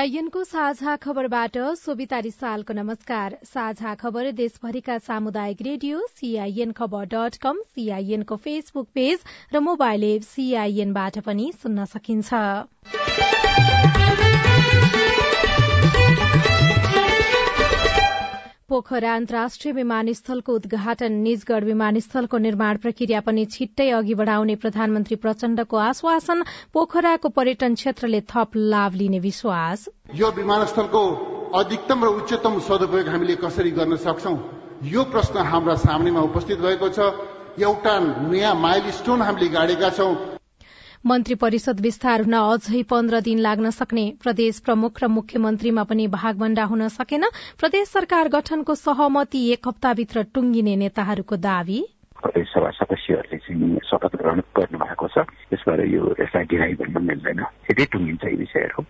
सीआईएनको साझा खबरबाट सोभिता रिसालको नमस्कार। साझा खबर देशभरिका सामुदायिक रेडियो सीआईएन खबर डट कम सीआईएनको फेसबुक पेज र मोबाइल एप सीआईएनबाट पनि सुन्न सकिन्छ। पोखरा अन्तर्राष्ट्रिय विमानस्थलको उद्घाटन। निजगढ़ विमानस्थलको निर्माण प्रक्रिया पनि छिट्टै अघि बढ़ाउने प्रधानमन्त्री प्रचण्डको आश्वासन। पोखराको पर्यटन क्षेत्रले थप लाभ लिने विश्वास। यो विमानस्थलको अधिकतम र उच्चतम सदुपयोग हामीले कसरी गर्न सक्छौ? यो प्रश्न हाम्रा सामनेमा उपस्थित भएको छ। एउटा नयाँ माइल स्टोन हामीले गाडेका छौं। मन्त्री परिषद विस्तार हुन अझै पन्ध्र दिन लाग्न सक्ने प्रदेश प्रमुख र मुख्यमन्त्रीमा पनि भागभण्डा हुन सकेन। प्रदेश सरकार गठनको सहमति एक हप्ताभित्र टुंगिने नेताहरूको दावी। प्रदेश सभा सदस्यहरूले चाहिँ शपथ ग्रहण गर्नु भएको छ। त्यसबाट यो यसलाई ढिलाइ गर्न मिल्दैन। यति टुङ्गिन्छ यी विषयहरू।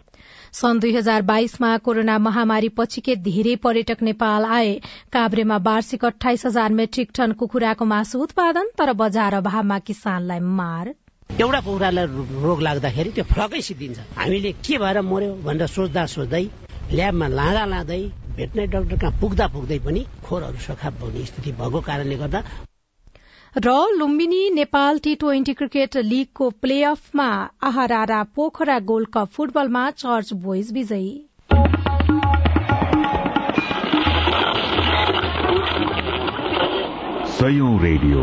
सन् दुई हजार बाइसमा कोरोना महामारी पछिकै धेरै पर्यटक नेपाल आए। काभ्रेमा वार्षिक अठाइस हजार मेट्रिक टन कुखुराको मासु उत्पादन तर बजार अभावमा किसानलाई मार। एउटा कुखुरालाई रोग लाग्दाखेरि त्यो फ्लकै सिद्धिन्छ। हामीले के भएर मर्यो भनेर सोच्दा सोच्दै ल्याबमा लाँदा लाँदै भेटनरी डाक्टर कहाँ पुग्दा पुग्दै पनि खोरहरू सखा पाउने स्थिति भएको कारणले गर्दा र Lumbini Nepal T twenty cricket लीगको play अफमा आहारा पोखरा गोल्ड कप फुटबलमा चर्च बोइज विजयी। रेडियो।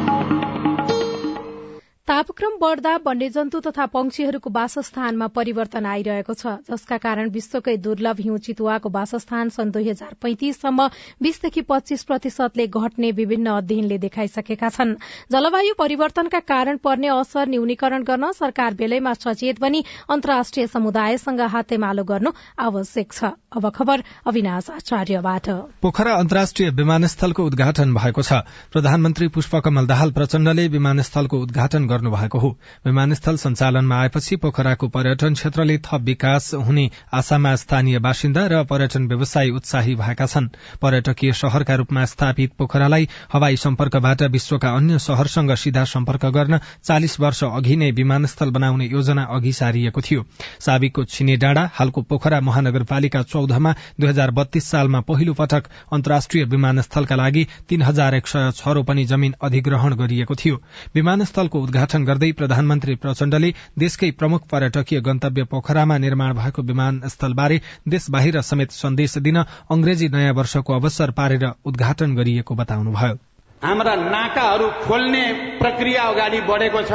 तापक्रम बढ़दा वन्यजन्तु तथा पंक्षीहरूको वासस्थानमा परिवर्तन आइरहेको छ जसका कारण विश्वकै दुर्लभ हिउँ चितुवाको वासस्थान सन् दुई हजार पैंतिससम्म बीसदेखि पच्चीस प्रतिशतले घट्ने विभिन्न अध्ययनले देखाइसकेका छन्। जलवायु परिवर्तनका कारण पर्ने असर न्यूनीकरण गर्न सरकार बेलैमा सचेत बनी अन्तर्राष्ट्रिय समुदायसँग हातेमालो गर्नु आवश्यक छ। अब खबर अविनाश आचार्यबाट। पोखरा अन्तर्राष्ट्रिय विमानस्थलको उद्घाटन भएको छ। प्रधानमन्त्री पुष्पकमल दाहाल प्रचण्डले विमानस्थलको उद्घाटन गर्नुभएको हो। विमानस्थल सञ्चालनमा आएपछि पोखराको पर्यटन क्षेत्रले थप विकास हुने आशामा स्थानीय बासिन्दा र पर्यटन व्यवसायी उत्साही भएका छन्। पर्यटकीय शहरका रूपमा स्थापित पोखरालाई हवाई सम्पर्कबाट विश्वका अन्य शहरसँग सीधा सम्पर्क गर्न चालिस वर्ष अघि नै विमानस्थल बनाउने योजना अघि सारिएको थियो। साविकको छिने डाँडा हालको पोखरा महानगरपालिका चौधमा दुई हजार बत्तीस सालमा पहिलो पटक अन्तर्राष्ट्रिय विमानस्थलका लागि तीन हजार एक सय छ रोपनी जमीन अधिग्रहण गरिएको थियो। विमानस्थलको उद्घाटन गर्दै प्रधानमन्त्री प्रचण्डले देशकै प्रमुख पर्यटकीय गन्तव्य पोखरामा निर्माण भएको विमानस्थलबारे देश बाहिर समेत सन्देश दिन अंग्रेजी नयाँ वर्षको अवसर पारेर उद्घाटन गरिएको बताउनुभयो। हाम्रा नाकाहरू खोल्ने प्रक्रिया अगाडि बढेको छ।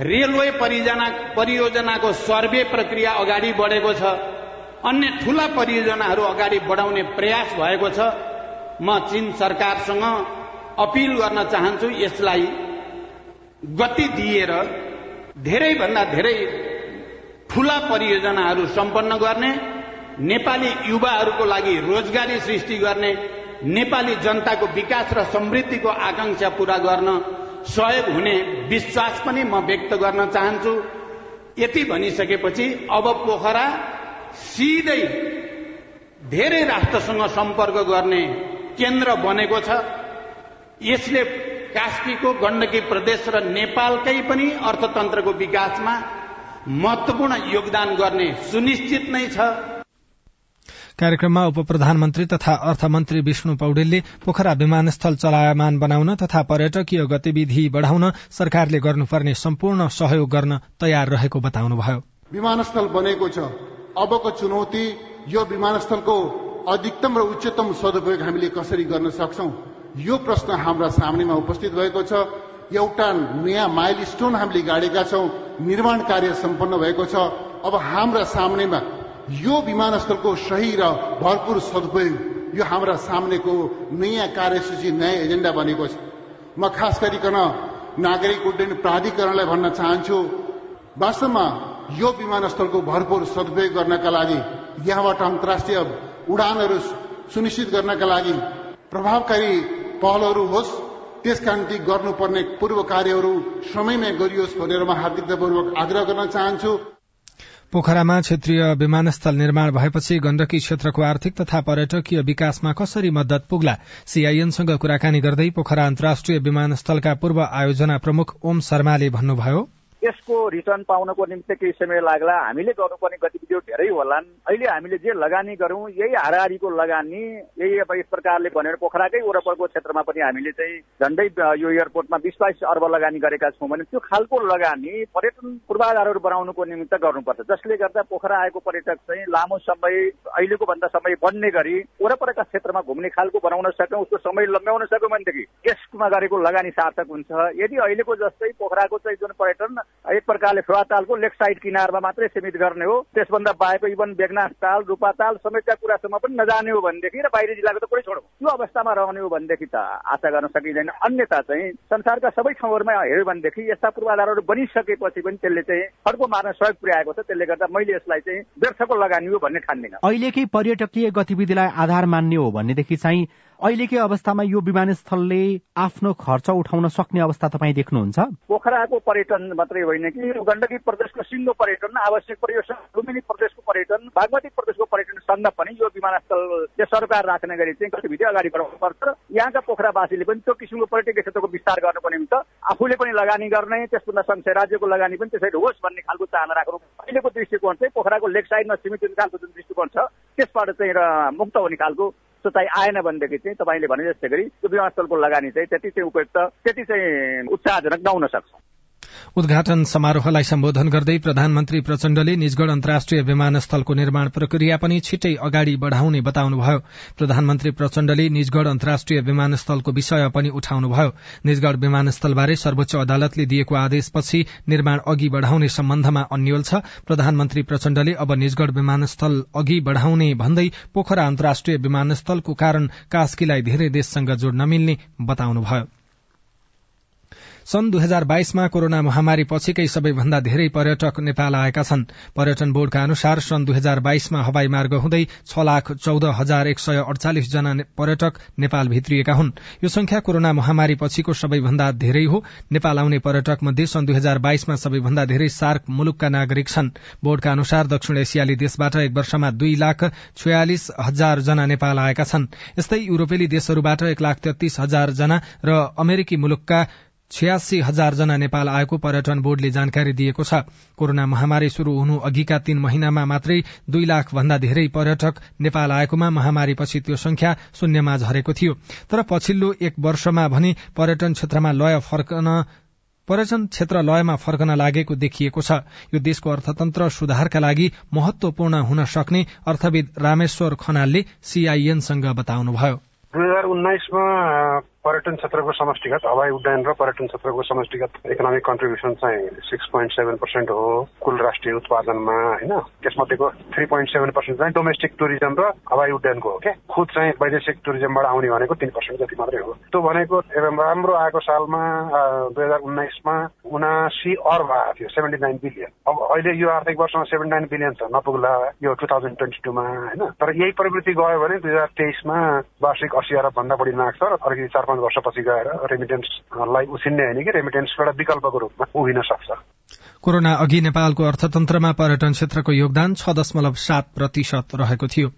रेलवे परियोजनाको सर्वे प्रक्रिया अगाडि बढेको छ। अन्य ठूला परियोजनाहरू अगाडि बढाउने प्रयास भएको छ। म चीन सरकारसँग अपिल गर्न चाहन्छु यसलाई गति दिएर धेरैभन्दा धेरै ठूला परियोजनाहरू सम्पन्न गर्ने नेपाली युवाहरूको लागि रोजगारी सृष्टि गर्ने नेपाली जनताको विकास र समृद्धिको आकांक्षा पूरा गर्न सहयोग हुने विश्वास पनि म व्यक्त गर्न चाहन्छु। यति भनिसकेपछि अब पोखरा सिधै धेरै राष्ट्रसँग सम्पर्क गर्ने केन्द्र बनेको छ। यसले कास्कीको गण्डकी प्रदेश र नेपालकै पनि अर्थतन्त्रको विकासमा महत्वपूर्ण योगदान गर्ने सुनिश्चित नै छ। कार्यक्रममा उप प्रधानमन्त्री तथा अर्थमन्त्री विष्णु पौडेलले पोखरा विमानस्थल चलायमान बनाउन तथा पर्यटकीय गतिविधि बढ़ाउन सरकारले गर्नुपर्ने सम्पूर्ण सहयोग गर्न तयार रहेको बताउनुभयो। विमानस्थल बनेको छ। अबको चुनौती यो विमानस्थलको अधिकतम र उच्चतम सदुपयोग हामीले कसरी गर्न सक्छौ? यो प्रश्न हाम्रा सामनेमा उपस्थित भएको छ। एउटा नयाँ माइल स्टोन हामीले गाडेका छौँ। निर्माण कार्य सम्पन्न भएको छ। अब हाम्रा सामनेमा यो विमानस्थलको सही र भरपूर सदुपयोग यो हाम्रा सामनेको नयाँ कार्यसूची नयाँ एजेन्डा बनेको छ। म खास गरिकन नागरिक उड्डयन प्राधिकरणलाई भन्न चाहन्छु वास्तवमा यो विमानस्थलको भरपूर सदुपयोग गर्नका लागि यहाँबाट अन्तर्राष्ट्रिय उडानहरू सुनिश्चित गर्नका लागि प्रभावकारी पहलहरू होस् त्यसका निम्ति गर्नुपर्ने पूर्व कार्यहरू समयमै गरियोस् भनेर म हार्दिकतापूर्वक आग्रह गर्न चाहन्छु। पोखरामा क्षेत्रीय विमानस्थल निर्माण भएपछि गण्डकी क्षेत्रको आर्थिक तथा पर्यटकीय विकासमा कसरी मद्दत पुग्ला? सीआईएनसँग कुराकानी गर्दै पोखरा अन्तर्राष्ट्रिय विमानस्थलका पूर्व आयोजना प्रमुख ओम शर्माले भन्नुभयो यसको रिटर्न पाउनको निम्ति केही समय लाग्ला। हामीले गर्नुपर्ने गतिविधिहरू धेरै होलान्। अहिले हामीले जे लगानी गरौँ यही हाराहारीको लगानी यही अब यस प्रकारले भनेर पोखराकै वरपरको क्षेत्रमा पनि हामीले चाहिँ झन्डै यो एयरपोर्टमा बिस बाइस अर्ब लगानी गरेका छौँ भने त्यो खालको लगानी पर्यटन पूर्वाधारहरू बनाउनुको निमित्त गर्नुपर्छ। जसले गर्दा पोखरा आएको पर्यटक चाहिँ लामो समय अहिलेको भन्दा समय बढ्ने गरी वरपरका क्षेत्रमा घुम्ने खालको बनाउन सकौँ उसको समय लम्ब्याउन सक्यौँ भनेदेखि यसमा गरेको लगानी सार्थक हुन्छ। यदि अहिलेको जस्तै पोखराको चाहिँ जुन पर्यटन एक प्रकारले तालको लेक साइड किनारमा मात्रै सीमित गर्ने हो। त्यसभन्दा बाहेक इभन बेगनाथ ताल रूपा ताल समेतका कुरासम्म पनि नजाने हो भनेदेखि र बाहिरी जिल्लाको त कुरै छोडौँ। त्यो अवस्थामा रहने हो भनेदेखि त आशा गर्न सकिँदैन। अन्यथा चाहिँ संसारका सबै ठाउँहरूमा हेऱ्यो भनेदेखि यस्ता पूर्वाधारहरू बनिसकेपछि पनि त्यसले चाहिँ अर्को मार्न सहयोग पुर्याएको छ। त्यसले गर्दा मैले यसलाई चाहिँ व्यर्थको लगानी हो भन्ने ठान्दिनँ। अहिलेकै पर्यटकीय गतिविधिलाई आधार मान्ने हो भनेदेखि चाहिँ अहिलेकै अवस्थामा यो विमानस्थलले आफ्नो खर्च उठाउन सक्ने अवस्था तपाईँ देख्नुहुन्छ? पोखराको पर्यटन मात्रै होइन कि यो गण्डकी प्रदेशको सिङ्गो पर्यटन आवश्यक परियोजना लुम्बिनी प्रदेशको पर्यटन बागमती प्रदेशको पर्यटन सङ्घ पनि यो विमानस्थल सरकार राख्ने गरी चाहिँ गतिविधि अगाडि बढाउनु पर्छ यहाँका पोखरावासीले पनि त्यो किसिमको पर्यटकीय क्षेत्रको विस्तार गर्नुको निम्ति आफूले पनि लगानी गर्ने त्यसभन्दा सँगसँगै राज्यको लगानी पनि त्यसरी होस् भन्ने खालको चाहना राख्नु अहिलेको दृष्टिकोण चाहिँ पोखराको लेक साइडमा सीमित खालको जुन दृष्टिकोण छ त्यसबाट चाहिँ मुक्त हुने खालको सोचाइ आएन भनेदेखि चाहिँ तपाईँले भने जस्तै गरी त्यो विमानस्थलको लगानी चाहिँ त्यति चाहिँ उपयुक्त त्यति चाहिँ उत्साहजनक नहुन सक्छ। उद्घाटन समारोहलाई सम्बोधन गर्दै प्रधानमन्त्री प्रचण्डले निजगढ़ अन्तर्राष्ट्रिय विमानस्थलको निर्माण प्रक्रिया पनि छिट्टै अगाडि बढ़ाउने बताउनुभयो। प्रधानमन्त्री प्रचण्डले निजगढ़ अन्तर्राष्ट्रिय विमानस्थलको विषय पनि उठाउनुभयो। निजगढ़ विमानस्थलबारे सर्वोच्च अदालतले दिएको आदेशपछि निर्माण अघि बढ़ाउने सम्बन्धमा अन्यल छ। प्रधानमन्त्री प्रचण्डले अब निजगढ़ विमानस्थल अघि बढ़ाउने भन्दै पोखरा अन्तर्राष्ट्रिय विमानस्थलको कारण कास्कीलाई धेरै देशसँग जोड्न मिल्ने बताउनुभयो। सन् दुई हजार बाइसमा कोरोना महामारी पछिकै सबैभन्दा धेरै पर्यटक नेपाल आएका छन्। पर्यटन बोर्डका अनुसार सन् दुई हजार बाइसमा हवाई मार्ग हुँदै छ लाख चौध हजार एक सय अडचालिस जना पर्यटक नेपाल भित्रिएका हुन्। यो संख्या कोरोना महामारी पछिको सबैभन्दा धेरै हो। नेपाल आउने पर्यटक मध्ये सन् दुई हजार बाइसमा सबैभन्दा धेरै सार्क मुलुकका नागरिक छन्। बोर्डका अनुसार दक्षिण एसियाली देशबाट एक वर्षमा दुई लाख छयालिस हजार जना नेपाल आएका छन्। यस्तै युरोपेली देशहरूबाट एक लाख तेत्तीस हजार जना र अमेरिकी मुलुकका छयासी हजार जना नेपाल आएको पर्यटन बोर्डले जानकारी दिएको छ। कोरोना महामारी शुरू हुनु अघिका तीन महिनामा मात्रै दुई लाख भन्दा धेरै पर्यटक नेपाल आएकोमा महामारीपछि त्यो संख्या शून्यमा झरेको थियो। तर पछिल्लो एक वर्षमा भने पर्यटन क्षेत्रमा लय फर्कन पर्यटन क्षेत्र लयमा फर्कन लागेको देखिएको छ। यो देशको अर्थतन्त्र सुधारका लागि महत्वपूर्ण हुन सक्ने अर्थविद रामेश्वर खनालले सीआईएनसँग बताउनुभयो। दुई हजार उन्नाइसमा पर्यटन क्षेत्रको समष्टिगत हवाई उड्डयन र पर्यटन क्षेत्रको समष्टिगत इकोनोमिक कन्ट्रिब्युसन चाहिँ सिक्स पोइन्ट सेभेन पर्सेन्ट हो कुल राष्ट्रिय उत्पादनमा होइन? त्यसमध्येको थ्री पोइन्ट सेभेन पर्सेन्ट चाहिँ डोमेस्टिक टुरिज्म र हवाई उड्डयनको हो क्या खुद चाहिँ वैदेशिक टुरिज्मबाट आउने भनेको तिन पर्सेन्ट जति मात्रै हो। त्यो भनेको राम्रो आएको सालमा दुई हजार उन्नाइसमा उनासी अर्ब आएको थियो सेभेन्टी नाइन बिलियन अब अहिले यो आर्थिक वर्षमा सेभेन्टी नाइन बिलियन छ नपुग्ला यो टु थाउजन्ड ट्वेन्टी टूमा होइन? तर यही प्रवृत्ति गयो भने दुई हजार तेइसमा वार्षिक असी अरब भन्दा बढी नाग्छ र अर्को चार पाँच वर्षपछि गएर रेमिटेन्सलाई उछिन्ने होइन कि रेमिटेन्स एउटा विकल्पको रूपमा उभिन सक्छ कोरोना अघि नेपालको अर्थतन्त्रमा पर्यटन क्षेत्रको योगदान छ दशमलव सात प्रतिशत रहेको थियो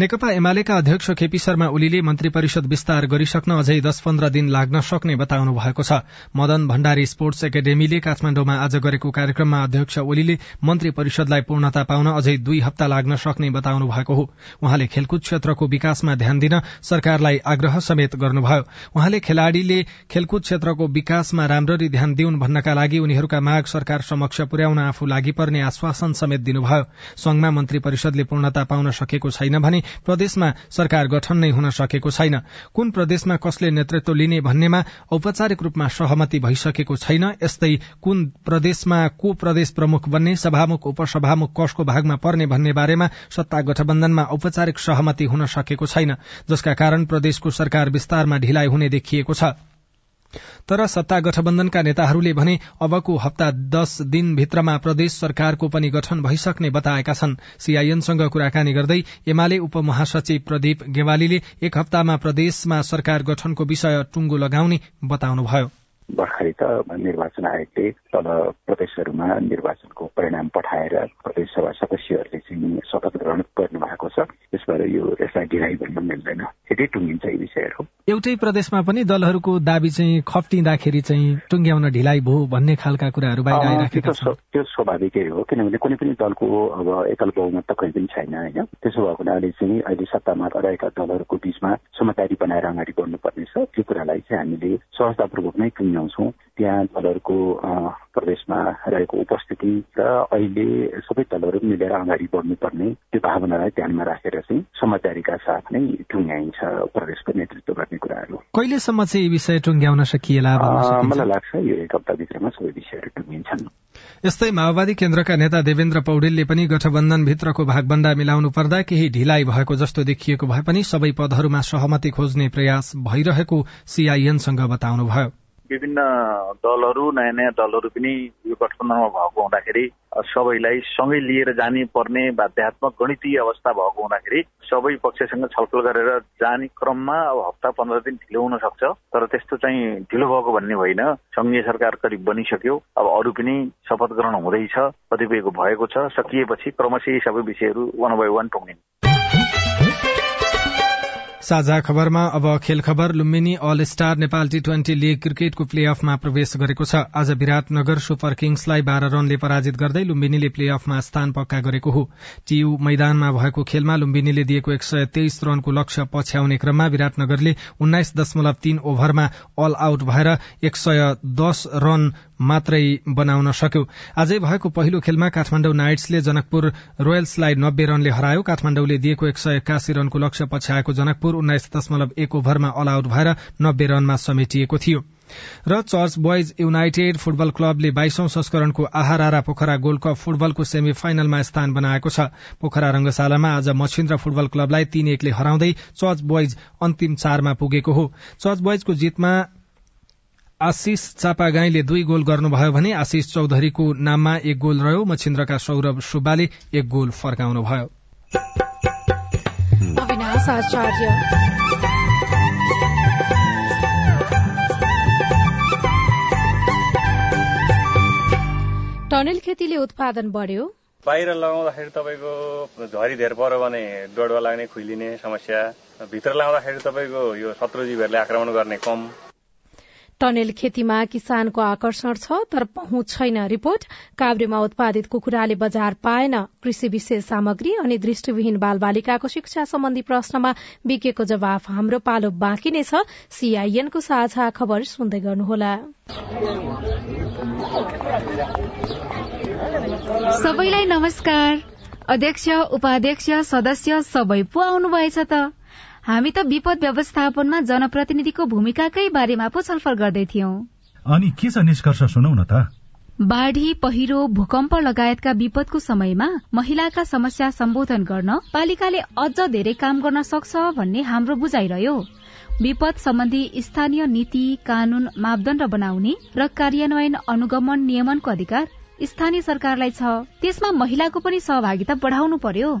नेकपा एमालेका अध्यक्ष केपी शर्मा ओलीले मन्त्री परिषद विस्तार गरिसक्न अझै दश पन्ध्र दिन लाग्न सक्ने बताउनु भएको छ। मदन भण्डारी स्पोर्ट्स एकाडेमीले काठमाण्डुमा आज गरेको कार्यक्रममा अध्यक्ष ओलीले मन्त्री परिषदलाई पूर्णता पाउन अझै दुई हप्ता लाग्न सक्ने बताउनु भएको हो। उहाँले खेलकुद क्षेत्रको विकासमा ध्यान दिन सरकारलाई आग्रह समेत गर्नुभयो। उहाँले खेलाड़ीले खेलकुद क्षेत्रको विकासमा राम्ररी ध्यान दिउन् भन्नका लागि उनीहरूका माग सरकार समक्ष पुर्याउन आफू लागि पर्ने आश्वासन समेत दिनुभयो। संघमा मन्त्री परिषदले पूर्णता पाउन सकेको छैन। छैन भने प्रदेशमा सरकार गठन नै हुन सकेको छैन। कुन प्रदेशमा कसले नेतृत्व लिने भन्नेमा औपचारिक रूपमा सहमति भइसकेको छैन। यस्तै कुन प्रदेशमा को प्रदेश प्रमुख बन्ने सभामुख उपसभामुख कसको भागमा पर्ने भन्ने बारेमा सत्ता गठबन्धनमा औपचारिक सहमति हुन सकेको छैन जसका कारण प्रदेशको सरकार विस्तारमा ढिलाइ हुने देखिएको छ। तर सत्ता गठबन्धनका नेताहरूले भने अबको हप्ता दश दिनभित्रमा प्रदेश सरकारको पनि गठन भइसक्ने बताएका छन्। सीआईएनसँग कुराकानी गर्दै एमाले उपमहासचिव प्रदीप गेवालीले एक हप्तामा प्रदेशमा सरकार गठनको विषय टुंगो लगाउने बताउनुभयो। भर्खरै त निर्वाचन आयोगले तल प्रदेशहरूमा निर्वाचनको परिणाम पठाएर प्रदेश सभा सदस्यहरूले चाहिँ शपथ ग्रहण गर्नु भएको छ। त्यसबाट यो यसलाई ढिलाइ भन्न मिल्दैन। यति टुङ्गिन्छ यी विषयहरू। एउटै प्रदेशमा पनि दलहरूको दावी चाहिँ खप्टिँदाखेरि चाहिँ टुङ्ग्याउन ढिलाइ भयो भन्ने खालका कुराहरू बाहिर आइराखेका छन्। त्यो स्वाभाविकै हो किनभने कुनै पनि दलको अब एकल बहुमत त कहिले पनि छैन होइन? त्यसो भएको हुनाले चाहिँ अहिले सत्तामा रहेका दलहरूको बीचमा समझदारी बनाएर अगाडि बढ्नुपर्ने छ त्यो कुरालाई चाहिँ हामीले सहजतापूर्वक नै टुङ्ग्याउँछौँ। त्यहाँ दलहरूको प्रदेशमा रहेको उपस्थिति र अहिले सबै दलहरू मिलेर अगाडि बढ्नुपर्ने त्यो भावनालाई ध्यानमा राखेर चाहिँ समझदारीका साथ नै टुङ्ग्याइन्छ प्रदेशको नेतृत्व गर्ने कुराहरू। कहिलेसम्म चाहिँ यी विषय टुङ्ग्याउन सकिएला मलाई लाग्छ यो एक हप्ताभित्रमा सबै विषयहरू टुङ्गिन्छन्। यस्तै माओवादी केन्द्रका नेता देवेन्द्र पौडेलले पनि गठबन्धन भित्रको भागबण्डा मिलाउनु पर्दा केही ढिलाइ भएको जस्तो देखिएको भए पनि सबै पदहरूमा सहमति खोज्ने प्रयास भइरहेको सीआईएनसँग बताउनुभयो। विभिन्न दलहरू नयाँ नयाँ दलहरू पनि यो गठबन्धनमा भएको हुँदाखेरि सबैलाई सँगै लिएर जाने पर्ने बाध्यात्मक गणितीय अवस्था भएको हुँदाखेरि सबै पक्षसँग छलफल गरेर जाने क्रममा अब हप्ता पन्ध्र दिन ढिलो हुन सक्छ तर त्यस्तो चाहिँ ढिलो भएको भन्ने होइन। सङ्घीय सरकार करिब बनिसक्यो। अब अरू पनि शपथ ग्रहण हुँदैछ कतिपयको भएको छ। सकिएपछि क्रमशः सबै विषयहरू वान बाई वान टुङ्गिन्। साझा खबरमा अब खेल खबर Lumbini all star Nepal T twenty league क्रिकेटको प्ले अफमा प्रवेश गरेको छ। आज विराटनगर सुपर किङ्सलाई बाह्र रनले पराजित गर्दै लुम्बिनीले प्ले अफमा स्थान पक्का गरेको हो। टीयू मैदानमा भएको खेलमा लुम्बिनीले दिएको एक सय तेइस रनको लक्ष्य पछ्याउने क्रममा विराटनगरले उन्नाइस दशमलव तीन ओभरमा अल आउट भएर एक सय दश रन मात्रै बनाउन सक्यो। आजै भएको पहिलो खेलमा काठमाडौँ नाइट्सले जनकपुर रोयल्सलाई नब्बे रनले हरायो। काठमाडौँले दिएको एक सय एक्कासी रनको लक्ष्य पछ्याएको जनकपुर उन्नाइस दशमलव एक ओभरमा अल आउट भएर नब्बे रनमा समेटिएको थियो। र चर्च बोइज युनाइटेड फुटबल क्लबले बाइसौं संस्करणको आहारा पोखरा गोल्ड कप फुटबलको सेमी फाइनलमा स्थान बनाएको छ। पोखरा रंगशालामा आज मछिन्द्र फुटबल क्लबलाई तीन एकले हराउँदै चर्च बोइज अन्तिम चारमा पुगेको हो। चर्च बोइजको जितमा आशिष चापागाईले दुई गोल गर्नुभयो भने आशिष चौधरीको नाममा एक गोल रह्यो। मछिन्द्रका सौरभ सुब्बाले एक गोल फर्काउनुभयो। टनेल खेतीले उत्पादन बढ्यो। बाहिर लगाउँदाखेरि तपाईँको झरी धेर पऱ्यो भने डोडवा लाग्ने खुइलिने समस्या। भित्र लगाउँदाखेरि तपाईँको यो शत्रुजीवहरूले आक्रमण गर्ने कम। टनेल खेतीमा किसानको आकर्षण छ तर पहुँच छैन रिपोर्ट। काभ्रेमा उत्पादित कुखुराले बजार पाएन कृषि विशेष सामग्री अनि दृष्टिविहीन बालबालिकाको शिक्षा सम्बन्धी प्रश्नमा विज्ञको जवाफ हाम्रो पालो बाँकी नै छ। सीआईएनको साझा खबर सुन्दै गर्नुहोला। सबैलाई नमस्कार। अध्यक्ष उपाध्यक्ष सदस्य सबै पो आउनुभएछ त? हामी त विपद व्यवस्थापनमा जनप्रतिनिधिको भूमिकाकै बारेमा पो छलफल गर्दै थियौं। अनि के छ निष्कर्ष सुनौ न त? बाढ़ी पहिरो भूकम्प लगायतका विपदको समयमा महिलाका समस्या सम्बोधन गर्न पालिकाले अझ धेरै काम गर्न सक्छ भन्ने हाम्रो बुझाइरह्यो। विपद सम्बन्धी स्थानीय नीति कानून मापदण्ड बनाउने र कार्यान्वयन अनुगमन नियमनको अधिकार स्थानीय सरकारलाई छ। त्यसमा महिलाको पनि सहभागिता बढाउनु पर्यो।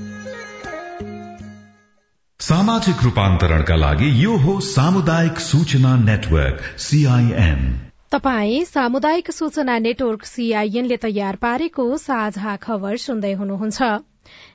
सामाजिक रूपान्तरणका लागि यो हो सामुदायिक सूचना नेटवर्क सीआईएन तपाई सामुदायिक सूचना नेटवर्क सीआईएनले तयार पारेको साझा खबर सुन्दै हुनुहुन्छ।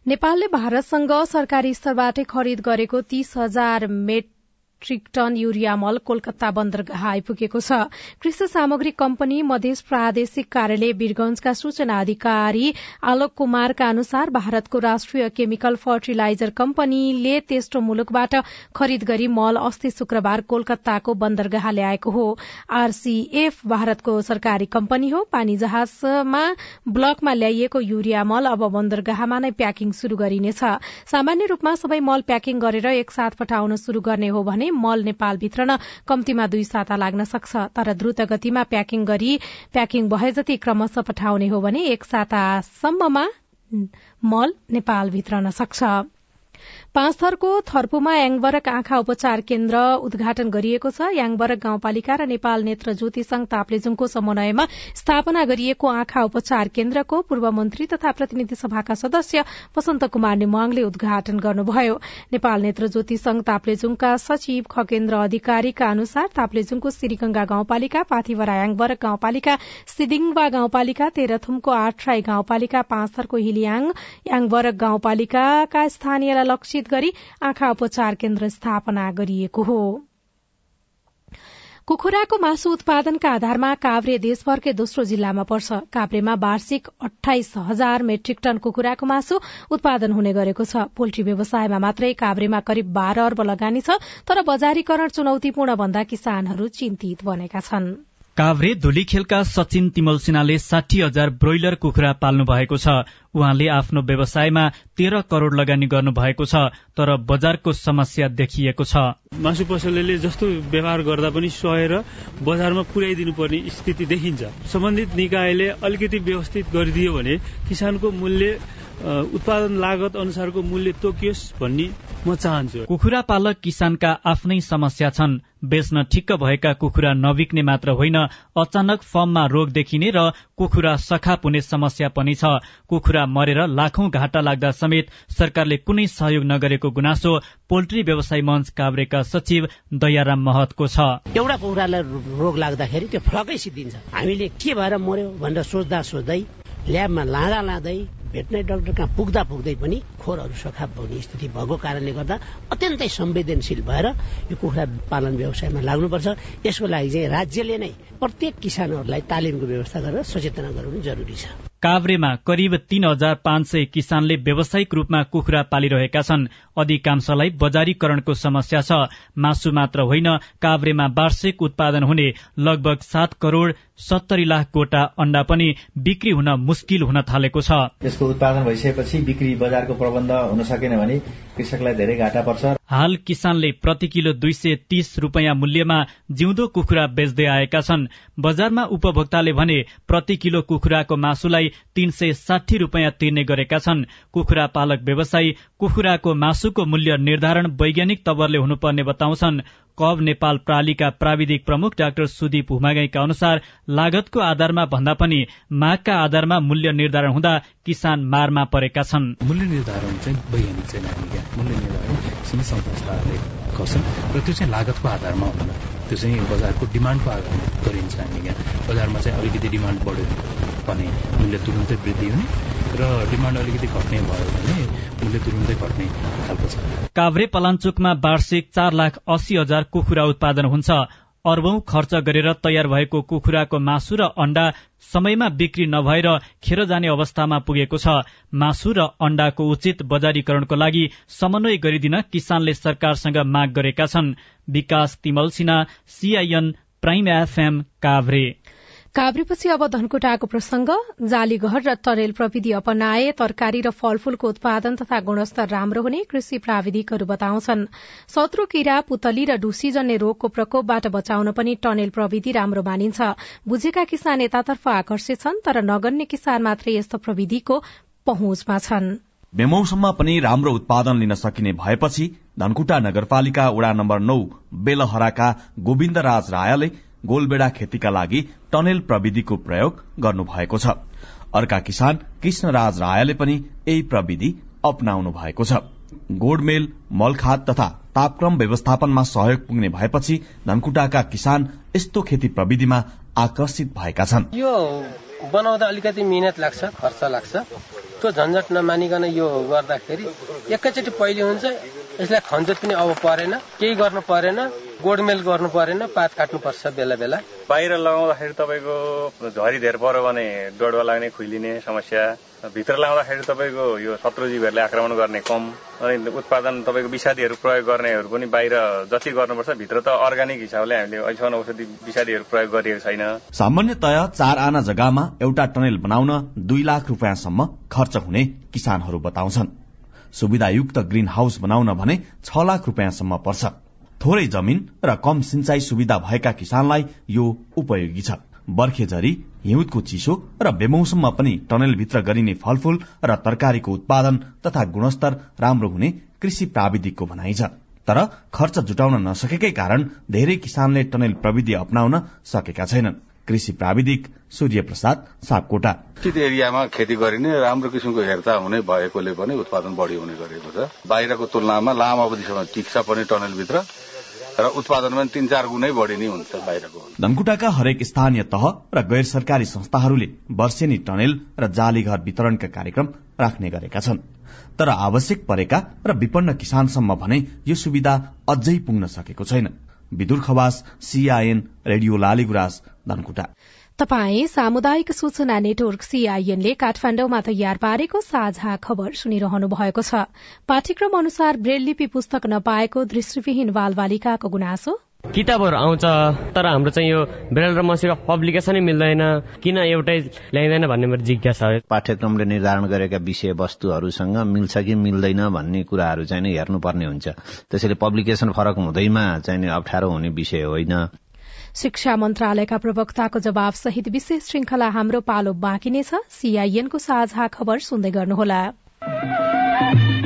नेपालले भारतसँग सरकारी स्तरबाटै खरिद गरेको तीस हजार मेट मेट्रिक टन युरिया मल कोलकाता बन्दरगाह आइपुगेको छ। कृषि सामग्री कम्पनी मध्य प्रादेशिक कार्यालय वीरगंजका सूचना अधिकारी आलोक कुमारका अनुसार भारतको राष्ट्रिय केमिकल फर्टिलाइजर कम्पनीले तेस्रो मुलुकबाट खरिद गरी मल अस्ति शुक्रबार कोलकाताको बन्दरगाह ल्याएको हो। आरसीएफ भारतको सरकारी कम्पनी हो। पानी जहाजमा ब्लकमा ल्याइएको युरिया मल अब बन्दरगाहमा नै प्याकिङ शुरू गरिनेछ। सामान्य रूपमा सबै मल प्याकिङ गरेर एकसाथ पठाउन शुरू गर्ने हो भने मल नेपालभित्र न कम्तीमा दुई साता लाग्न सक्छ। तर द्रुत गतिमा प्याकिङ गरी प्याकिङ भए जति क्रमशः पठाउने हो भने एक सातासम्ममा मल नेपालभित्र न सक्छ। पाँच थरको थर्पुमा याङबरक आँखा उपचार केन्द्र उद्घाटन गरिएको छ। याङबरक गाउँपालिका र नेपाल नेत्र ज्योति संघ ताप्लेजुङको समन्वयमा स्थापना गरिएको आँखा उपचार केन्द्रको पूर्व मन्त्री तथा प्रतिनिधि सभाका सदस्य वसन्त कुमार नेमाङले उद्घाटन गर्नुभयो। नेपाल नेत्र ज्योति संघ ताप्लेजुङका सचिव खगेन्द्र अधिकारीका अनुसार ताप्लेजुङको सिरिगंगा गाउँपालिका पाथिवरा याङबरक गाउँपालिका सिदिङवा गाउँपालिका तेह्रथुमको आठराई गाउँपालिका पाँच थरको हिलियाङ याङबरक गाउँपालिकाका स्थानीयलाई लक्षित गरी आँखा उपचार केन्द्र स्थापना गरिएको हो। कुखुराको मासु उत्पादनका आधारमा काभ्रे देशभरकै दोस्रो जिल्लामा पर्छ। काभ्रेमा वार्षिक अठाइस हजार मेट्रिक टन कुखुराको मासु उत्पादन हुने गरेको छ। पोल्ट्री व्यवसायमा मात्रै काभ्रेमा करिब बाह्र अर्ब लगानी छ तर बजारीकरण चुनौतीपूर्ण भन्दा किसानहरू चिन्तित बनेका छन्। काभ्रे धुलीखेलका सचिन तिमल सिन्हाले साठी हजार ब्रोइलर कुखुरा पाल्नु भएको छ। उहाँले आफ्नो व्यवसायमा तेह्र करोड़ लगानी गर्नु भएको छ तर बजारको समस्या देखिएको छ। मासु पसलले जस्तो व्यवहार गर्दा पनि सहेर बजारमा पुर्याइदिनु पर्ने स्थिति देखिन्छ। सम्बन्धित निकायले अलिकति व्यवस्थित गरिदियो भने किसानको मूल्य उत्पादन लागत अनुसारको मूल्य तोकियोस् भन्ने म चाहन्छु। कुखुरा पालक किसानका आफ्नै समस्या छन्। बेच्न ठिक्क भएका कुखुरा नबिक्ने मात्र होइन अचानक फर्ममा रोग देखिने र कुखुरा सखाप हुने समस्या पनि छ। कुखुरा मरेर लाखौं घाटा लाग्दा समेत सरकारले कुनै सहयोग नगरेको गुनासो पोल्ट्री व्यवसाय मञ्च काभ्रेका सचिव दयाराम महतको छ। एउटा कुखुरालाई रोग लाग्दाखेरि त्यो फ्लकै सिद्धिन्छ। हामीले के भएर मर्यो भनेर सोच्दा सोच्दै ल्याबमा लाँदा लाँदै भेटनरी डाक्टर कहाँ पुग्दा पुग्दै पनि खोरहरू सखाप हुने स्थिति भएको कारणले गर्दा अत्यन्तै संवेदनशील भएर यो कुखुरा पालन व्यवसायमा लाग्नुपर्छ। यसको लागि चाहिँ राज्यले नै प्रत्येक किसानहरूलाई तालिमको व्यवस्था गरेर सचेतना गराउनु जरुरी छ। काभ्रेमा करिब तीन हजार पाँच सय किसानले व्यावसायिक रूपमा कुखुरा पालिरहेका छन्। अधिकांशलाई बजारीकरणको समस्या छ। मासु मात्र होइन काभ्रेमा वार्षिक उत्पादन हुने लगभग सात करोड़ सत्तरी लाख गोटा अण्डा पनि बिक्री हुन मुस्किल हुन थालेको छ। यसको उत्पादन भइसकेपछि बिक्री बजारको प्रबन्ध हुन सकेन भने कृषकलाई धेरै घाटा पर्छ। हाल किसानले प्रति किलो दुई सय तीस रूपियाँ मूल्यमा जिउँदो कुखुरा बेच्दै आएका छन्। बजारमा उपभोक्ताले भने प्रति किलो कुखुराको मासुलाई तीन सय साठी रूपियाँ तिर्ने गरेका छन्। कुखुरा पालक व्यवसायी कुखुराको मासुको मूल्य निर्धारण वैज्ञानिक तवरले हुनुपर्ने बताउँछन्। कब नेपाल प्रालीका प्राविधिक प्रमुख डाक्टर सुदीप हुमागाईका अनुसार लागतको आधारमा भन्दा पनि मागका आधारमा मूल्य निर्धारण हुँदा किसान मारमा परेका छन्। मूल्य निर्धारण चाहिँ चाहिँ हामी मूल्य निर्धारण संस्थाले गर्छन् र त्यो चाहिँ लागतको आधारमा हुँदैन। त्यो चाहिँ बजारको डिमान्डको आधारमा गरिन्छ हामी यहाँ बजारमा चाहिँ अलिकति डिमान्ड बढ्यो भने मूल्य तुरुन्तै वृद्धि हुने र डिमान्ड अलिकति घट्ने भयो मूल्य तुरुन्तै घट्ने खालको छ। काभ्रे पलाञ्चोकमा वार्षिक चार लाख अस्सी हजार कुखुरा उत्पादन हुन्छ। अर्बौं खर्च गरेर तयार भएको कुखुराको मासु र अण्डा समयमा बिक्री नभएर खेर जाने अवस्थामा पुगेको छ। मासु र अण्डाको उचित बजारीकरणको लागि समन्वय गरिदिन किसानले सरकारसँग माग गरेका छन्। Bikash Timalsina CIN prime FM Kavre. काभ्रेपछि अब धनकुटाको प्रसंग। जालीघर र तरेल प्रविधि अपनाए तरकारी र फलफूलको उत्पादन तथा गुणस्तर राम्रो हुने कृषि प्राविधिकहरू बताउँछन्। शत्रु किरा पुतली र ढुसीजन्य रोगको प्रकोपबाट बचाउन पनि टनेल प्रविधि राम्रो मानिन्छ। बुझेका किसान यतातर्फ आकर्षित छन् तर नगन्य किसान मात्रै यस्तो प्रविधिको पहुँचमा छन्। बेमौसममा पनि राम्रो उत्पादन लिन सकिने भएपछि धनकुटा नगरपालिका वडा नम्बर नौ बेलहराका गोविन्द राज रायले गोलबेडा खेतीका लागि टनेल प्रविधिको प्रयोग गर्नुभएको छ। अर्का किसान कृष्णराज रायले पनि यही प्रविधि अपनाउनु भएको छ। गोडमेल मलखाद तथा तापक्रम व्यवस्थापनमा सहयोग पुग्ने भएपछि धनकुटाका किसान यस्तो खेती प्रविधिमा आकर्षित भएका छन्। यो बनाउँदा अलिकति मिहिनेत लाग्छ खर्च लाग्छ। त्यो झन्झट नमानिकन यो गर्दाखेरि एकैचोटि पहिले हुन्छ यसलाई खन्जत पनि अब परेन केही गर्नु परेन। गोडमेल गर्नु परेन पात काट्नुपर्छ बेला बेला। बाहिर लगाउँदाखेरि तपाईँको झरी धेर पर्यो भने डोडवा लाग्ने खुइलिने समस्या। भित्र लगाउँदाखेरि तपाईँको यो शत्रुजीवहरूले आक्रमण गर्ने कम। अनि उत्पादन तपाईँको विषादीहरू प्रयोग गर्नेहरू पनि बाहिर जति गर्नुपर्छ भित्र त अर्ग्यानिक हिसाबले हामीले अहिलेसम्म औषधि विषादीहरू प्रयोग गरिएको छैन। सामान्यतया चार आना जग्गामा एउटा टनेल बनाउन दुई लाख रुपियाँसम्म खर्च हुने किसानहरू बताउँछन्। सुविधायुक्त ग्रीन हाउस बनाउन भने छ लाख रुपियाँसम्म पर्छ। थोरै जमिन र कम सिंचाई सुविधा भएका किसानलाई यो उपयोगी छ। बर्खेझरी हिउँदको चिसो र बेमौसममा पनि टनेलभित्र गरिने फलफूल र तरकारीको उत्पादन तथा गुणस्तर राम्रो हुने कृषि प्राविधिकको भनाइ छ। तर खर्च जुटाउन नसकेकै कारण धेरै किसानले टनेल प्रविधि अप्नाउन सकेका छैनन्। कृषि प्राविधिक सूर्य प्रसाद सापकोटा। उचित एरियामा खेती गरिने राम्रो किसिमको हेरचाह हुने भएकोले पनि उत्पादन बढ़ी हुने गरेको छ। बाहिरको तुलनामा लामो अवधिसम्म टिक्छ पनि टनलभित्र र उत्पादन पनि तीन चार गुणै बढ़ी नै हुन्छ बाहिरको। धनकुटाका हरेक स्थानीय तह र गैर सरकारी संस्थाहरूले वर्षेनी टनेल र जालीघर वितरणका कार्यक्रम राख्ने गरेका छन्। तर आवश्यक परेका र विपन्न किसानसम्म भने यो सुविधा अझै पुग्न सकेको छैन। Bidur Khawas CIN radio Laligurans Dhankuta. तपाई सामुदायिक सूचना नेटवर्क सीआईएनले काठमाण्डुमा तयार पारेको साझा खबर सुनिरहनु भएको छ। पाठ्यक्रम अनुसार ब्रेल पुस्तक नपाएको दृष्टिविहीन बाल बालिकाको गुनासो किताबहरू आउँछ तर हाम्रो चाहिँ यो ब्रेल र मसीको पब्लिकेसनै मिल्दैन। किन एउटै ल्याइँदैन भन्ने मेरो जिज्ञासा हो। पाठ्यक्रमले निर्धारण गरेका विषय वस्तुहरूसँग मिल्छ कि मिल्दैन भन्ने कुराहरू चाहिँ हेर्नुपर्ने हुन्छ। त्यसैले पब्लिकेसन फरक हुँदैमा चाहिँ अप्ठ्यारो हुने विषय होइन। शिक्षा मन्त्रालयका प्रवक्ताको जवाब सहित विशेष श्रृंखला हाम्रो पालो बाँकी नै छ। सीआईएनको साझा खबर सुन्दै गर्नुहोला।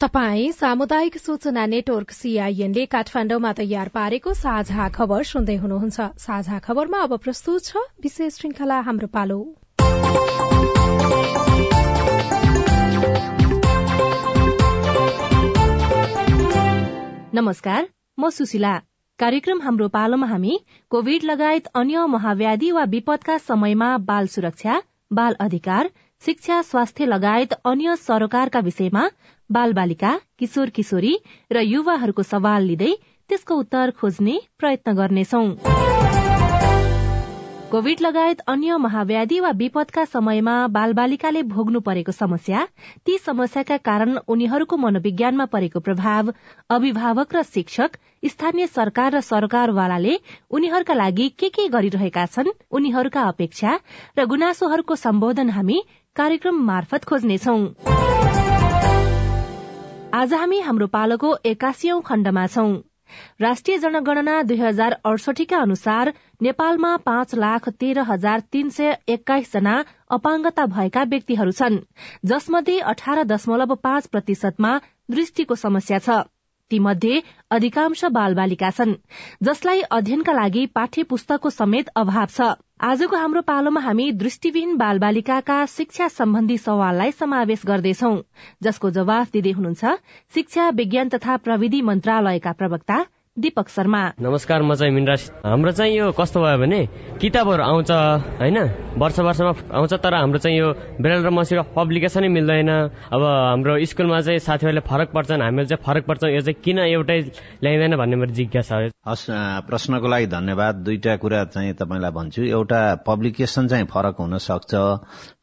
तपाई सामुदायिक सूचना नेटवर्क सीआईएनले काठमाण्डुमा तयार पारेको साझा खबर सुन्दै हुनुहुन्छ। साझा खबरमा अब प्रस्तुत छ विशेष श्रृंखला हाम्रो पालो। नमस्कार म सुशीला। कार्यक्रम हाम्रो पालोमा हामी कोविड लगायत अन्य महाव्याधि वा विपदका समयमा बाल सुरक्षा बाल अधिकार शिक्षा स्वास्थ्य लगायत अन्य सरोकारका विषयमा बालबालिका किशोर किशोरी र युवाहरूको सवाल लिँदै त्यसको उत्तर खोज्ने प्रयत्न गर्नेछौं। कोविड लगायत अन्य महाव्याधि वा विपदका समयमा बालबालिकाले भोग्नु परेको समस्या ती समस्याका कारण उनीहरूको मनोविज्ञानमा परेको प्रभाव अभिभावक र शिक्षक स्थानीय सरकार र सरकारवालाले उनीहरूका लागि के के गरिरहेका छन् उनीहरूका अपेक्षा र गुनासोहरूको सम्बोधन हामी कार्यक्रम मार्फत खोज्नेछौ। आज हामी हाम्रो पालोको एकासीौं खण्डमा छौं। राष्ट्रिय जनगणना दुई हजार अडसठीका अनुसार नेपालमा पाँच लाख तेह्र हजार तीन सय एक्काइस जना अपाङ्गता भएका व्यक्तिहरू छन् जसमध्ये अठार दशमलव पाँच प्रतिशतमा दृष्टिको समस्या छ। तीमध्ये अधिकांश बालबालिका छन् जसलाई अध्ययनका लागि पाठ्य पुस्तकको समेत अभाव छ। आजको हाम्रो पालोमा हामी दृष्टिविहीन बालबालिकाका शिक्षा सम्बन्धी सवाललाई समावेश गर्दैछौ जसको जवाफ दिँदै हुनुहुन्छ शिक्षा विज्ञान तथा प्रविधि मन्त्रालयका प्रवक्ता दीपक शर्मा। नमस्कार म चाहिँ मिनराज। हाम्रो चाहिँ यो कस्तो भयो भने किताबहरू आउँछ होइन? वर्ष वर्षमा आउँछ तर हाम्रो चाहिँ यो ब्रेल र मसीको पब्लिकेसनै मिल्दैन। अब हाम्रो स्कुलमा चाहिँ साथीहरूले फरक पर्छन् हामीले चाहिँ फरक पर्छौँ यो चाहिँ किन एउटै ल्याइँदैन भन्ने मेरो जिज्ञासा हो हस् प्रश्नको लागि धन्यवाद। दुईटा कुरा चाहिँ तपाईँलाई भन्छु। एउटा पब्लिकेसन चाहिँ फरक हुन सक्छ।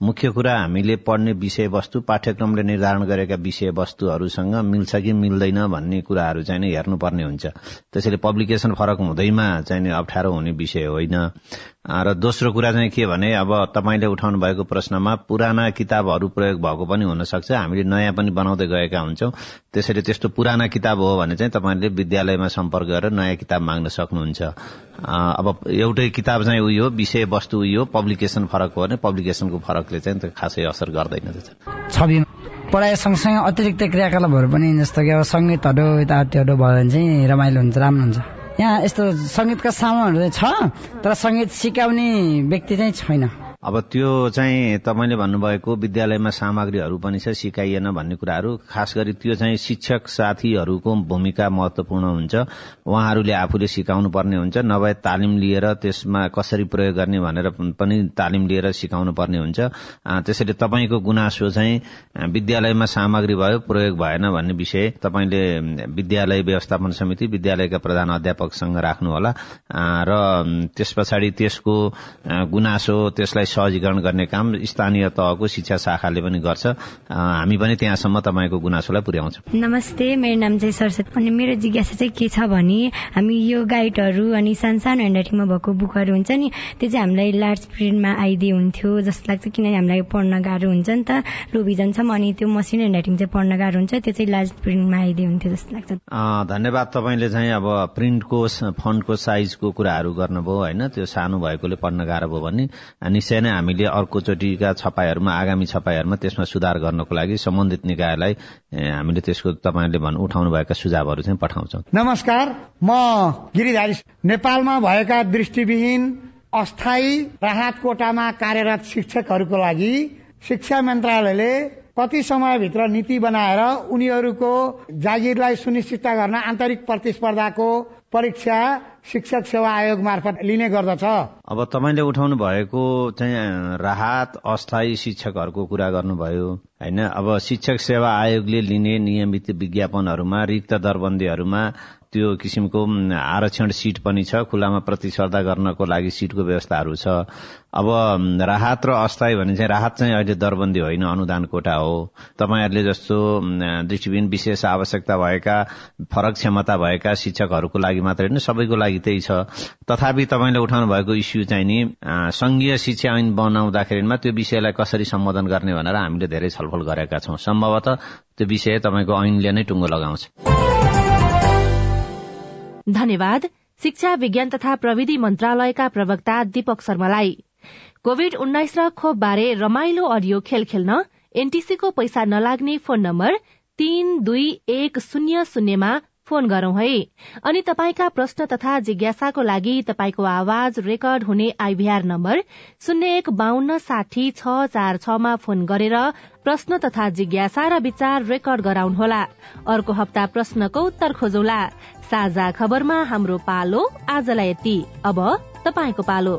मुख्य कुरा हामीले पढ्ने विषयवस्तु पाठ्यक्रमले निर्धारण गरेका विषयवस्तुहरूसँग मिल्छ कि मिल्दैन भन्ने कुराहरू चाहिँ हेर्नुपर्ने हुन्छ। त्यसैले पब्लिकेसन फरक हुँदैमा चाहिँ अप्ठ्यारो हुने विषय होइन। र दोस्रो कुरा चाहिँ के भने अब तपाईँले उठाउनु भएको प्रश्नमा पुराना किताबहरू प्रयोग भएको पनि हुन सक्छ हामीले नयाँ पनि बनाउँदै गएका हुन्छौँ। त्यसैले त्यस्तो पुराना किताब हो भने चाहिँ तपाईँले विद्यालयमा सम्पर्क गरेर नयाँ किताब माग्न सक्नुहुन्छ। अब एउटै किताब चाहिँ उयो विषय वस्तु उयो पब्लिकेसन फरक हो भने पब्लिकेसनको फरकले चाहिँ खासै असर गर्दैन पढाइ सँगसँगै अतिरिक्त क्रियाकलापहरू पनि जस्तो कि अब सङ्गीतहरू यताउतिहरू भयो भने चाहिँ रमाइलो हुन्छ राम्रो हुन्छ। यहाँ यस्तो सङ्गीतका सामानहरू छ तर सङ्गीत सिकाउने व्यक्ति चाहिँ छैन। अब त्यो चाहिँ तपाईँले भन्नुभएको विद्यालयमा सामग्रीहरू पनि छ सिकाइएन भन्ने कुराहरू। खास गरी त्यो चाहिँ शिक्षक साथीहरूको भूमिका महत्वपूर्ण हुन्छ। उहाँहरूले आफूले सिकाउनु पर्ने हुन्छ नभए तालिम लिएर त्यसमा कसरी प्रयोग गर्ने भनेर पनि तालिम लिएर सिकाउनु पर्ने हुन्छ त्यसैले तपाईँको गुनासो चाहिँ विद्यालयमा सामग्री भयो प्रयोग भएन भन्ने विषय तपाईँले विद्यालय व्यवस्थापन समिति विद्यालयका प्रधान अध्यापकसँग राख्नुहोला। र त्यस पछाडि त्यसको गुनासो त्यसलाई सहजीकरण गर्ने काम स्थानीय तहको शिक्षा शाखाले पनि गर्छ। हामी पनि त्यहाँसम्म तपाईँको गुनासोलाई पुर्याउँछौँ। नमस्ते मेरो नाम चाहिँ सरस्वती अनि मेरो जिज्ञासा चाहिँ के छ भने हामी यो गाइडहरू अनि सानसानो ह्यान्डराइटिङमा भएको बुकहरू हुन्छ नि त्यो चाहिँ हामीलाई लार्ज प्रिन्टमा आइदिए हुन्थ्यो जस्तो लाग्छ किनभने हामीलाई पढ्न गाह्रो हुन्छ नि त। लोभिजनसम्म अनि त्यो मसिनो ह्यान्डराइटिङ चाहिँ पढ्न गाह्रो हुन्छ त्यो चाहिँ लार्ज प्रिन्टमा आइदिए हुन्थ्यो जस्तो लाग्छ। धन्यवाद तपाईँले चाहिँ अब प्रिन्टको फन्टको साइजको कुराहरू गर्नुभयो होइन? त्यो सानो भएकोले पढ्न गाह्रो भयो भने निश्चय नै हामीले अर्कोचोटिका छपाईहरूमा आगामी छपाईहरूमा त्यसमा सुधार गर्नको लागि सम्बन्धित निकायलाई हामीले त्यसको तपाईँले भन्नु उठाउनु भएका सुझावहरू चाहिँ पठाउँछौँ। नमस्कार म गिरिधारी नेपालमा भएका दृष्टिविहीन अस्थायी राहत कोटामा कार्यरत शिक्षकहरूको लागि शिक्षा मन्त्रालयले कति समयभित्र नीति बनाएर उनीहरूको जागिरलाई सुनिश्चित गर्न आन्तरिक प्रतिस्पर्धाको परीक्षा शिक्षक सेवा आयोग मार्फत लिने गर्दछ। अब तपाईँले उठाउनु भएको चाहिँ राहत अस्थायी शिक्षकहरूको कुरा गर्नुभयो। होइन अब शिक्षक सेवा आयोगले लिने नियमित विज्ञापनहरूमा रिक्त दरबन्दीहरूमा त्यो किसिमको आरक्षण सिट पनि छ खुलामा प्रतिस्पर्धा गर्नको लागि सिटको व्यवस्थाहरू छ। अब राहत र अस्थायी भने चाहिँ राहत चाहिँ अहिले दरबन्दी होइन अनुदान कोटा हो। तपाईँहरूले जस्तो दृष्टिबिन विशेष आवश्यकता भएका फरक क्षमता भएका शिक्षकहरूको लागि मात्रै होइन सबैको लागि त्यही छ। तथापि तपाईँले उठाउनु भएको इस्यु चाहिँ नि संघीय शिक्षा ऐन बनाउँदाखेरिमा त्यो विषयलाई कसरी सम्बोधन गर्ने भनेर हामीले धेरै छलफल गरेका छौं। सम्भवतः त्यो विषय तपाईँको ऐनले नै टुङ्गो लगाउँछ। धन्यवाद। शिक्षा विज्ञान तथा प्रविधि मन्त्रालयका प्रवक्ता दीपक शर्मालाई। कोविड उन्नाइस र खोप बारे रमाइलो अडियो खेल खेल्न एनटीसीको पैसा नलाग्ने फोन नम्बर तीन दुई एक शून्य शून्यमा फोन गरौं है। अनि तपाईँका प्रश्न तथा जिज्ञासाको लागि तपाईँको आवाज रेकर्ड हुने आइभीआर नम्बर शून्य एक बान्न साठी छ चार छमा फोन गरेर प्रश्न तथा जिज्ञासा र विचार रेकर्ड गराउनुहोला। अर्को हप्ता प्रश्नको उत्तर खोजौला। साझा खबरमा हाम्रो पालो आजलाई यति। अब तपाईँको पालो।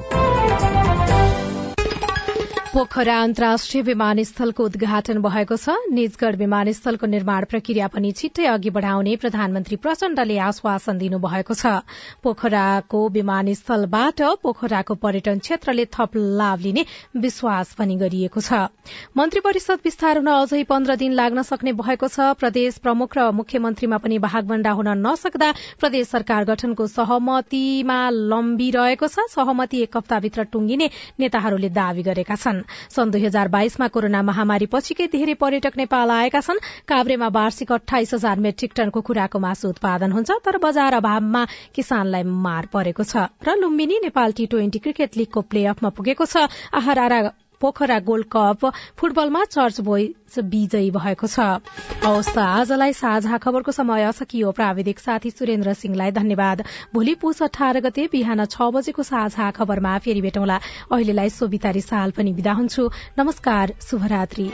पोखरा अन्तर्राष्ट्रिय विमानस्थलको उद्घाटन भएको छ। निजगढ़ विमानस्थलको निर्माण प्रक्रिया पनि छिट्टै अघि बढ़ाउने प्रधानमन्त्री प्रचण्डले आश्वासन दिनुभएको छ। पोखराको विमानस्थलबाट पोखराको पर्यटन क्षेत्रले थप लाभ लिने विश्वास पनि गरिएको छ। मन्त्री परिषद विस्तार हुन अझै पन्ध्र दिन लाग्न सक्ने भएको छ। प्रदेश प्रमुख र मुख्यमन्त्रीमा पनि भागभण्डा हुन नसक्दा प्रदेश सरकार गठनको सहमतिमा लम्बिरहेको छ। सहमति एक हप्ताभित्र टुंगिने नेताहरूले दावी गरेका छन्। सन् दुई हजार बाइसमा कोरोना महामारी पछिकै धेरै पर्यटक नेपाल आएका छन्। काभ्रेमा वार्षिक अठाइस हजार मेट्रिक टन कुखुराको मासु उत्पादन हुन्छ तर बजार अभावमा किसानलाई मार परेको छ। र Lumbini Nepal T twenty cricket लीगको play अफमा पुगेको छ। पोखरा गोल्ड कप फुटबलमा चर्च बोइज विजयी भएको छ। त आजलाई साझा खबरको समय सकियो। प्राविधिक साथी सुरेन्द्र सिंहलाई धन्यवाद। भोलि पुस अठार गते बिहान छ बजेको साझा खबरमा फेरि भेटौँला। अहिलेलाई सोभिता रिसाल पनि विदा हुन्छु। नमस्कार शुभरात्री।